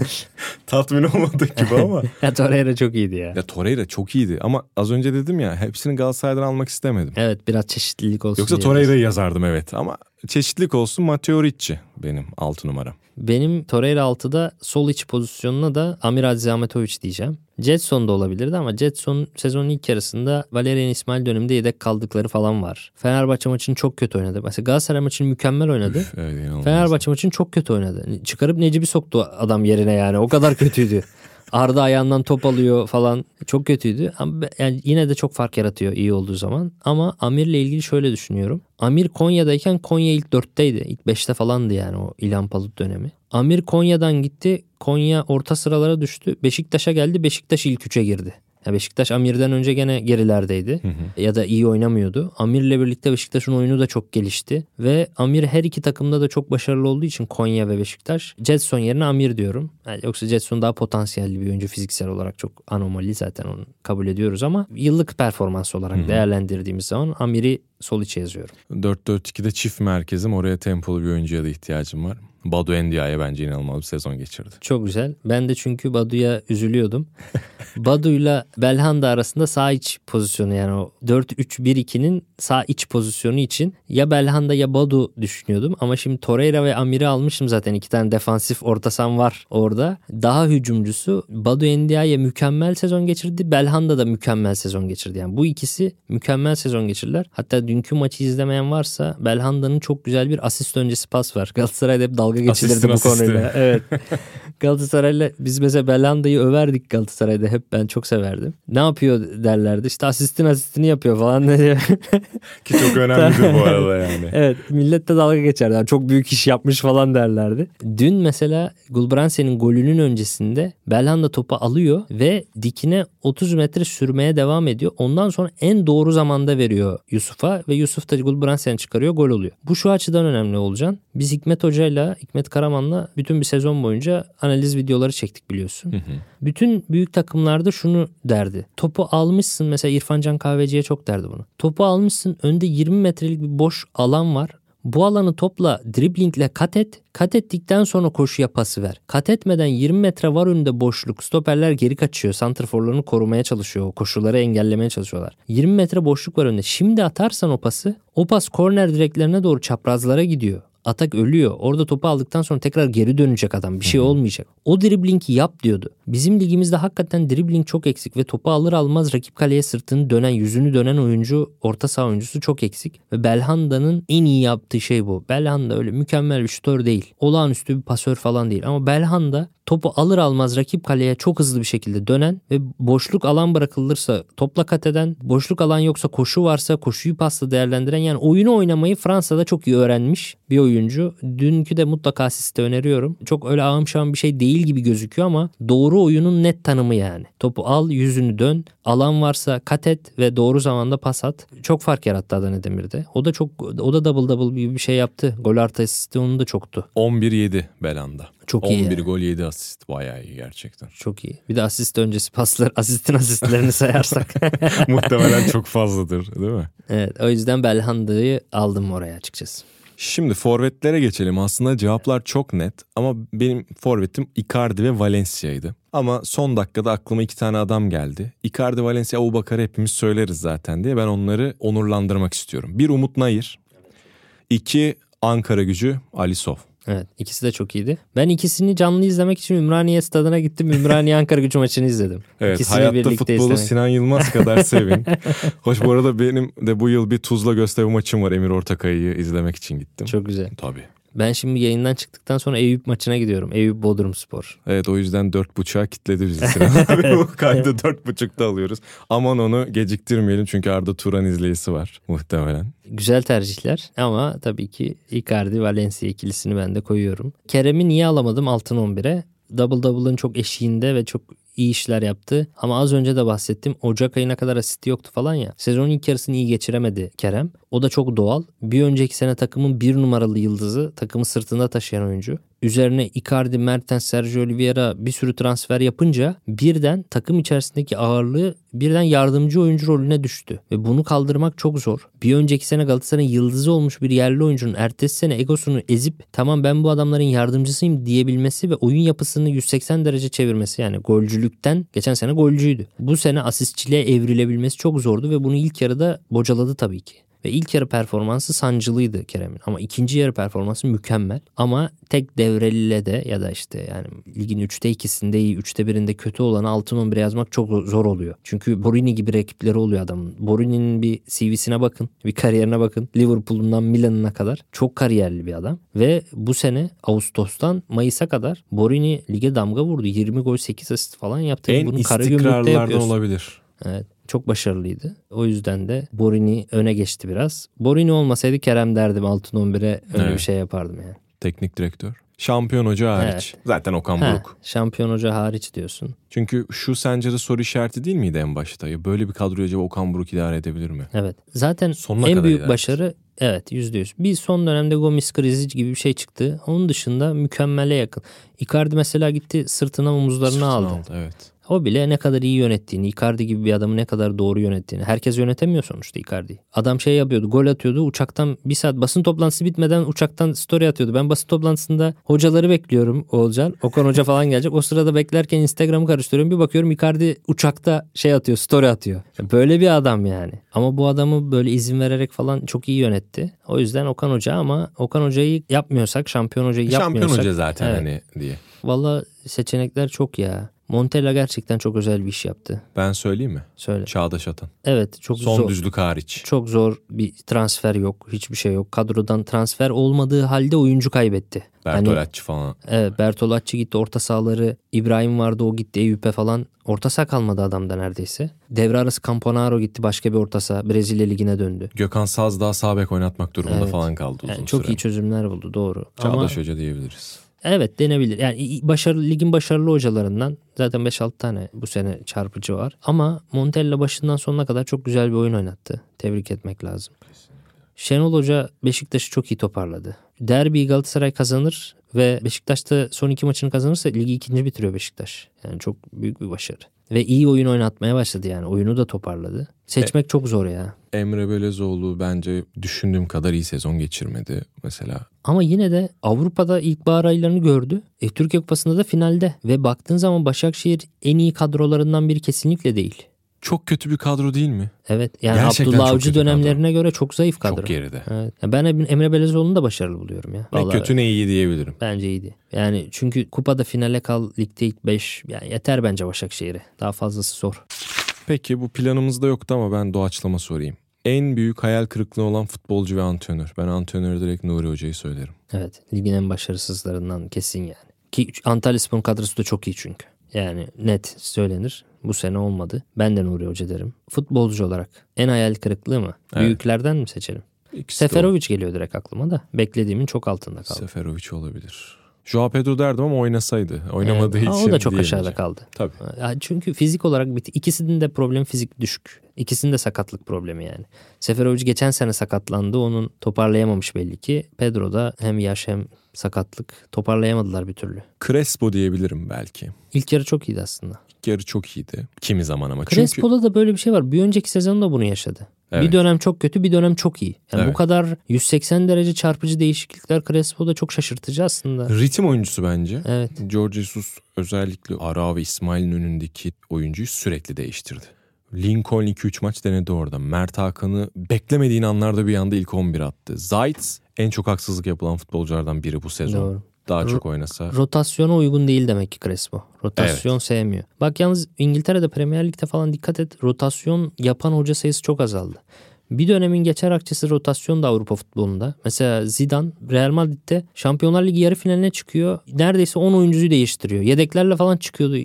Tatmin olmadık gibi ama. ya Torreira çok iyiydi ya. ya Torreira çok iyiydi ama az önce dedim ya hepsini Galatasaray'dan almak istemedim. Evet biraz çeşitlilik olsun Yoksa. Torreira'yı yazardım evet ama çeşitlilik olsun Matteo Ricci benim altı numaram. Benim Torreira 6'da sol iç pozisyonuna da Amir Aziz Ahmetoviç diyeceğim. Jetson da olabilirdi ama Jetson sezonun ilk yarısında Valerian İsmail döneminde yedek kaldıkları falan var. Fenerbahçe maçını çok kötü oynadı. Mesela Galatasaray maçını mükemmel oynadı. Üf, evet. Fenerbahçe maçını çok kötü oynadı. Çıkarıp Necip'i soktu adam yerine yani. O kadar kötüydü. Arda ayağından top alıyor falan. Çok kötüydü. Ama yani yine de çok fark yaratıyor iyi olduğu zaman. Ama Amir'le ilgili şöyle düşünüyorum. Amir Konya'dayken Konya ilk dörtteydi. İlk beşte falandı yani o İlhan Palut dönemi. Amir Konya'dan gitti. Konya orta sıralara düştü. Beşiktaş'a geldi. Beşiktaş ilk üçe girdi. Ya Beşiktaş Amir'den önce gene gerilerdeydi. Ya da iyi oynamıyordu. Amir'le birlikte Beşiktaş'ın oyunu da çok gelişti. Ve Amir her iki takımda da çok başarılı olduğu için Konya ve Beşiktaş. Jetson yerine Amir diyorum. Yani yoksa Jetson daha potansiyelli bir oyuncu fiziksel olarak çok anomali zaten onu kabul ediyoruz ama yıllık performans olarak değerlendirdiğimiz zaman Amir'i sol içe yazıyorum. 4-4-2'de çift merkezim oraya tempolu bir oyuncuya da ihtiyacım var. Badu Endia'ya bence inanılmaz bir sezon geçirdi. Çok güzel. Ben de çünkü Badu'ya üzülüyordum. Badu'yla Belhanda arasında sağ iç pozisyonu yani o 4-3-1-2'nin sağ iç pozisyonu için ya Belhanda ya Badu düşünüyordum. Ama şimdi Torreira ve Amir'i almışım zaten. iki tane defansif orta saha var orada. Daha hücumcusu Badu Endia'ya mükemmel sezon geçirdi. Belhanda da mükemmel sezon geçirdi. Yani bu ikisi mükemmel sezon geçirdiler. Hatta dünkü maçı izlemeyen varsa Belhanda'nın çok güzel bir asist öncesi pas var. Galatasaray'da hep dalga geçilirdi Asistin bu asisti. konuyla. Evet. Galatasaray'la biz mesela Belhanda'yı överdik Galatasaray'da hep ben çok severdim. Ne yapıyor derlerdi işte asistin asistini yapıyor falan diyor. Ki çok önemlidir bu arada yani. evet millet de dalga geçerdi. Yani çok büyük iş yapmış falan derlerdi. Dün mesela Gulbransen'in golünün öncesinde Belhanda topu alıyor ve dikine 30 metre sürmeye devam ediyor. Ondan sonra en doğru zamanda veriyor Yusuf'a ve Yusuf da Gulbransen'i çıkarıyor gol oluyor. Bu şu açıdan önemli olacaksın. Biz Hikmet Hoca'yla Hikmet Karaman'la bütün bir sezon boyunca analiz videoları çektik biliyorsun. Bütün büyük takımlarda şunu derdi. Topu almışsın mesela İrfan Can Kahveci'ye çok derdi bunu. Topu almışsın önde 20 metrelik bir boş alan var. Bu alanı topla driblingle kat et. Kat ettikten sonra koşuya pası ver. Kat etmeden 20 metre var önünde boşluk. Stoperler geri kaçıyor. Santrforlarını korumaya çalışıyor. Koşuları engellemeye çalışıyorlar. 20 metre boşluk var önünde. Şimdi atarsan o pası o pas korner direklerine doğru çaprazlara gidiyor. Atak ölüyor. Orada topu aldıktan sonra tekrar geri dönecek adam. Bir şey olmayacak. O driblingi yap diyordu. Bizim ligimizde hakikaten dribbling çok eksik ve topu alır almaz rakip kaleye sırtını dönen, yüzünü dönen oyuncu, orta saha oyuncusu çok eksik. Ve Belhanda'nın en iyi yaptığı şey bu. Belhanda öyle mükemmel bir şutör değil. Olağanüstü bir pasör falan değil. Ama Belhanda topu alır almaz rakip kaleye çok hızlı bir şekilde dönen ve boşluk alan bırakılırsa topla kat eden, boşluk alan yoksa koşu varsa koşuyu pasla değerlendiren yani oyunu oynamayı Fransa'da çok iyi öğrenmiş bir oyuncu. Dünkü de mutlaka asiste öneriyorum. Çok öyle ağım bir şey değil gibi gözüküyor ama doğru oyunun net tanımı yani. Topu al, yüzünü dön, alan varsa kat et ve doğru zamanda pas at. Çok fark yarattı Adana Demir'de. O da çok o da double double gibi bir şey yaptı. Gol artı asisti onun da çoktu. 11-7 Belanda. Çok iyi 11 yani. gol 7 asist. Bayağı iyi gerçekten. Çok iyi. Bir de asist öncesi paslar, asistin asistlerini sayarsak. Muhtemelen çok fazladır değil mi? evet, o yüzden Belhanda'yı aldım oraya açıkçası. Şimdi forvetlere geçelim. Aslında cevaplar çok net ama benim forvetim Icardi ve Valencia'ydı. Ama son dakikada aklıma iki tane adam geldi. Icardi, Valencia, Abubakar'ı hepimiz söyleriz zaten diye ben onları onurlandırmak istiyorum. Bir Umut Nayır, iki Ankara gücü Alisov. Evet ikisi de çok iyiydi. Ben ikisini canlı izlemek için Ümraniye stadına gittim. Ümraniye Ankara gücü maçını izledim. Evet İkisini hayatta futbolu izlemek. Sinan Yılmaz kadar sevin. Hoş bu arada benim de bu yıl bir Tuzla gösteri maçım var. Emir Ortakay'ı izlemek için gittim. Çok güzel. Tabii. Ben şimdi yayından çıktıktan sonra Eyüp maçına gidiyorum. Eyüp Bodrum Spor. Evet o yüzden dört buçuğa kitledi bizi bu kaydı dört buçukta alıyoruz. Aman onu geciktirmeyelim çünkü Arda Turan izleyicisi var muhtemelen. Güzel tercihler ama tabii ki Icardi Valencia ikilisini ben de koyuyorum. Kerem'i niye alamadım altın 11'e? Double double'ın çok eşiğinde ve çok iyi işler yaptı. Ama az önce de bahsettim. Ocak ayına kadar asisti yoktu falan ya. Sezonun ilk yarısını iyi geçiremedi Kerem. O da çok doğal. Bir önceki sene takımın bir numaralı yıldızı. Takımı sırtında taşıyan oyuncu. Üzerine Icardi, Mertens, Sergio Oliveira bir sürü transfer yapınca birden takım içerisindeki ağırlığı birden yardımcı oyuncu rolüne düştü. Ve bunu kaldırmak çok zor. Bir önceki sene Galatasaray'ın yıldızı olmuş bir yerli oyuncunun ertesi sene egosunu ezip tamam ben bu adamların yardımcısıyım diyebilmesi ve oyun yapısını 180 derece çevirmesi yani golcülükten geçen sene golcüydü. Bu sene asistçiliğe evrilebilmesi çok zordu ve bunu ilk yarıda bocaladı tabii ki. Ve ilk yarı performansı sancılıydı Kerem'in. Ama ikinci yarı performansı mükemmel. Ama tek devreliyle de ya da işte yani ligin 3'te 2'sinde iyi 3'te 1'inde kötü olan altın 11'e yazmak çok zor oluyor. Çünkü Borini gibi rakipleri oluyor adamın. Borini'nin bir CV'sine bakın. Bir kariyerine bakın. Liverpool'undan Milan'ına kadar. Çok kariyerli bir adam. Ve bu sene Ağustos'tan Mayıs'a kadar Borini lige damga vurdu. 20 gol 8 asist falan yaptı. En Bunu istikrarlardan olabilir. Evet. Çok başarılıydı. O yüzden de Borini öne geçti biraz. Borini olmasaydı Kerem derdim altın 11'e öyle bir Evet. şey yapardım yani. Teknik direktör. Şampiyon hoca hariç. Zaten Okan Ha, Buruk. şampiyon hoca hariç diyorsun. Çünkü şu sence de soru işareti değil miydi en başta? Ya böyle bir kadroyu acaba Okan Buruk idare edebilir mi? Evet. Zaten Sonuna en büyük başarı evet yüzde yüz. Bir son dönemde Gomis krizi gibi bir şey çıktı. Onun dışında mükemmele yakın. Icardi mesela gitti sırtına omuzlarına Sırtına aldı. Evet. O bile ne kadar iyi yönettiğini, Icardi gibi bir adamı ne kadar doğru yönettiğini. Herkes yönetemiyor sonuçta Icardi'yi. Adam şey yapıyordu, gol atıyordu. Uçaktan bir saat basın toplantısı bitmeden uçaktan story atıyordu. Ben basın toplantısında hocaları bekliyorum Oğulcan. Okan Hoca falan gelecek. O sırada beklerken Instagram'ı karıştırıyorum. Bir bakıyorum Icardi uçakta şey atıyor, story atıyor. Böyle bir adam yani. Ama bu adamı böyle izin vererek falan çok iyi yönetti. O yüzden Okan Hoca ama Okan Hoca'yı yapmıyorsak, şampiyon hocayı Şampiyon yapmıyorsak. hoca zaten Evet. hani diye. Valla seçenekler çok ya. Montella gerçekten çok özel bir iş yaptı. Ben söyleyeyim mi? Söyle. Çağdaş Atan. Evet çok Son zor. düzlük hariç. Çok zor bir transfer yok. Hiçbir şey yok. Kadrodan transfer olmadığı halde oyuncu kaybetti. Hani, Bertolacci falan. evet Bertolacci gitti orta sahaları. İbrahim vardı o gitti Eyüp'e falan. Orta saha kalmadı adamda neredeyse. Devre arası Camponaro gitti başka bir orta saha. Brezilya ligine döndü. Gökhan Saz daha sağ bek oynatmak durumunda Evet. falan kaldı uzun Yani çok süre. iyi çözümler buldu doğru. Çağdaş Ama Hoca diyebiliriz. Evet denebilir. Yani başarılı ligin başarılı hocalarından zaten 5-6 tane bu sene çarpıcı var. Ama Montella başından sonuna kadar çok güzel bir oyun oynattı. Tebrik etmek lazım. Şenol Hoca Beşiktaş'ı çok iyi toparladı. Derbi Galatasaray kazanır ve Beşiktaş'ta son iki maçını kazanırsa ligi ikinci bitiriyor Beşiktaş. Yani çok büyük bir başarı. Ve iyi oyun oynatmaya başladı yani. Oyunu da toparladı. Seçmek çok zor ya. Emre Belezoğlu bence düşündüğüm kadar iyi sezon geçirmedi mesela. Ama yine de Avrupa'da ilkbahar aylarını gördü. E, Türkiye Kupası'nda da finalde. Ve baktığın zaman Başakşehir en iyi kadrolarından biri kesinlikle değil. Çok kötü bir kadro değil mi? Evet yani Gerçekten Abdullah Avcı dönemlerine göre çok zayıf kadro. Çok geride. Evet. Ya ben Emre Belezoğlu'nu da başarılı buluyorum ya. Ne Vallahi kötü ne iyi diyebilirim. Bence iyiydi. Yani çünkü kupada finale kal, ligde ilk 5. Yani yeter bence Başakşehir'e. Daha fazlası zor. Peki bu planımızda yoktu ama ben doğaçlama sorayım. En büyük hayal kırıklığı olan futbolcu ve antrenör. Ben antrenörü direkt Nuri Hoca'yı söylerim. Evet. Ligin en başarısızlarından kesin yani. Ki Antalya Spor'un kadrosu da çok iyi çünkü. Yani net söylenir. Bu sene olmadı. Ben de Nuri Hoca derim. Futbolcu olarak en hayal kırıklığı mı? Evet. Büyüklerden mi seçelim? İkisi. Seferovic geliyor direkt aklıma da. Beklediğimin çok altında kaldı. Seferovic olabilir. Joao Pedro derdim ama oynasaydı. Oynamadığı Evet. İçin O da çok aşağıda kaldı. Tabii. Çünkü fizik olarak bitti. İkisinin de problem fizik düşük. İkisinin de sakatlık problemi yani. Seferovic geçen sene sakatlandı. Onun toparlayamamış belli ki. Pedro da hem yaş hem sakatlık toparlayamadılar bir türlü. Crespo diyebilirim belki. İlk yarı çok iyiydi aslında. İlk yarı çok iyiydi. Kimi zaman ama. Çünkü Crespo'da da böyle bir şey var. Bir önceki sezonda bunu yaşadı. Evet. Bir dönem çok kötü bir dönem çok iyi. Yani bu Evet. kadar 180 derece çarpıcı değişiklikler Crespo'da çok şaşırtıcı aslında. ritim oyuncusu bence. Evet. George Jesus özellikle Ara ve İsmail'in önündeki oyuncuyu sürekli değiştirdi. Lincoln 2-3 maç denedi orada. Mert Hakan'ı beklemediğin anlarda bir anda ilk 11 attı. Zayt en çok haksızlık yapılan futbolculardan biri bu sezon. Doğru. Daha çok oynasa. Rotasyona uygun değil demek ki Crespo. Rotasyon sevmiyor. Bak yalnız İngiltere'de Premier Lig'de falan dikkat et. Rotasyon yapan hoca sayısı çok azaldı. Bir dönemin geçer akçesi rotasyon da Avrupa futbolunda. Mesela Zidane Real Madrid'de Şampiyonlar Ligi yarı finaline çıkıyor. Neredeyse 10 oyuncuyu değiştiriyor. Yedeklerle falan çıkıyordu.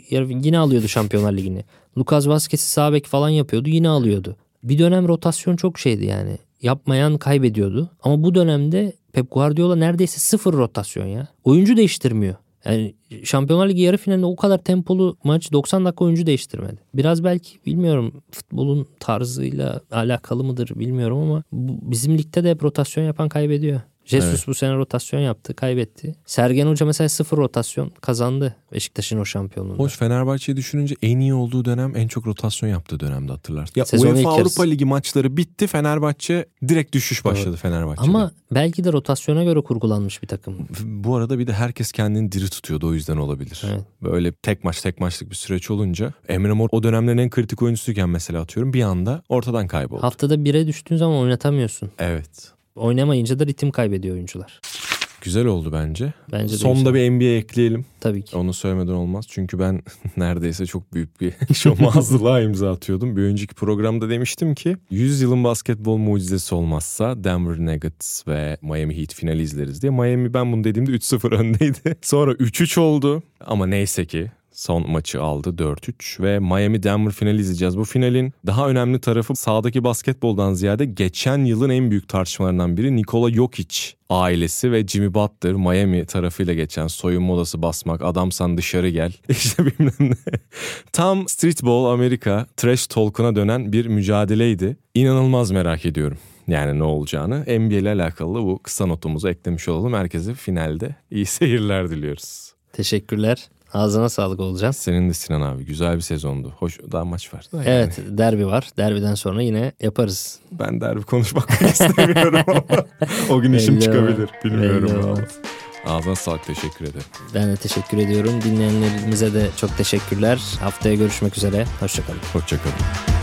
Yine alıyordu Şampiyonlar Ligi'ni. Lucas Vazquez'i sağ bek falan yapıyordu. Yine alıyordu. Bir dönem rotasyon çok şeydi yani. Yapmayan kaybediyordu. Ama bu dönemde Pep Guardiola neredeyse sıfır rotasyon ya. Oyuncu değiştirmiyor. Yani Şampiyonlar Ligi yarı finalinde o kadar tempolu maç 90 dakika oyuncu değiştirmedi. Biraz belki bilmiyorum futbolun tarzıyla alakalı mıdır bilmiyorum ama bizim ligde de hep rotasyon yapan kaybediyor. Jesus Evet. bu sene rotasyon yaptı, kaybetti. Sergen Hoca mesela sıfır rotasyon kazandı Beşiktaş'ın o şampiyonluğunda. Hoş Fenerbahçe'yi düşününce en iyi olduğu dönem en çok rotasyon yaptığı dönemde hatırlarsın. Ya Sezonun ilk UEFA. Avrupa Ligi maçları bitti. Fenerbahçe direkt düşüş başladı Fenerbahçe'de. Ama belki de rotasyona göre kurgulanmış bir takım. bu arada bir de herkes kendini diri tutuyordu o yüzden olabilir. Evet. Böyle tek maç tek maçlık bir süreç olunca Emre Mor o dönemlerin en kritik oyuncusuyken mesela atıyorum bir anda ortadan kayboldu. Haftada bire düştüğün zaman oynatamıyorsun. Evet. Oynamayınca da ritim kaybediyor oyuncular. Güzel oldu bence. Bence de Sonda güzel. bir NBA ekleyelim. Tabii ki. Onu söylemeden olmaz. Çünkü ben neredeyse çok büyük bir şomazlılığa imza atıyordum. Bir önceki programda demiştim ki 100 yılın basketbol mucizesi olmazsa Denver Nuggets ve Miami Heat finali izleriz diye. Miami ben bunu dediğimde 3-0 öndeydi. Sonra 3-3 oldu. Ama neyse ki son maçı aldı 4-3 ve Miami Denver finali izleyeceğiz. Bu finalin daha önemli tarafı sahadaki basketboldan ziyade geçen yılın en büyük tartışmalarından biri Nikola Jokic ailesi ve Jimmy Butler Miami tarafıyla geçen soyunma odası basmak, adamsan dışarı gel, işte bilmem ne. Tam streetball Amerika trash talk'una dönen bir mücadeleydi. İnanılmaz merak ediyorum. Yani ne olacağını NBA ile alakalı bu kısa notumuzu eklemiş olalım. Herkese finalde iyi seyirler diliyoruz. Teşekkürler. Ağzına sağlık olacağım. Senin de Sinan abi güzel bir sezondu. Hoş daha maç var. da yani. Evet derbi var. Derbiden sonra yine yaparız. Ben derbi konuşmak istemiyorum ama o gün işim Belli çıkabilir. Bilmiyorum. Belli. Ağzına sağlık teşekkür ederim. Ben de teşekkür ediyorum. Dinleyenlerimize de çok teşekkürler. Haftaya görüşmek üzere. Hoşçakalın. Hoşçakalın.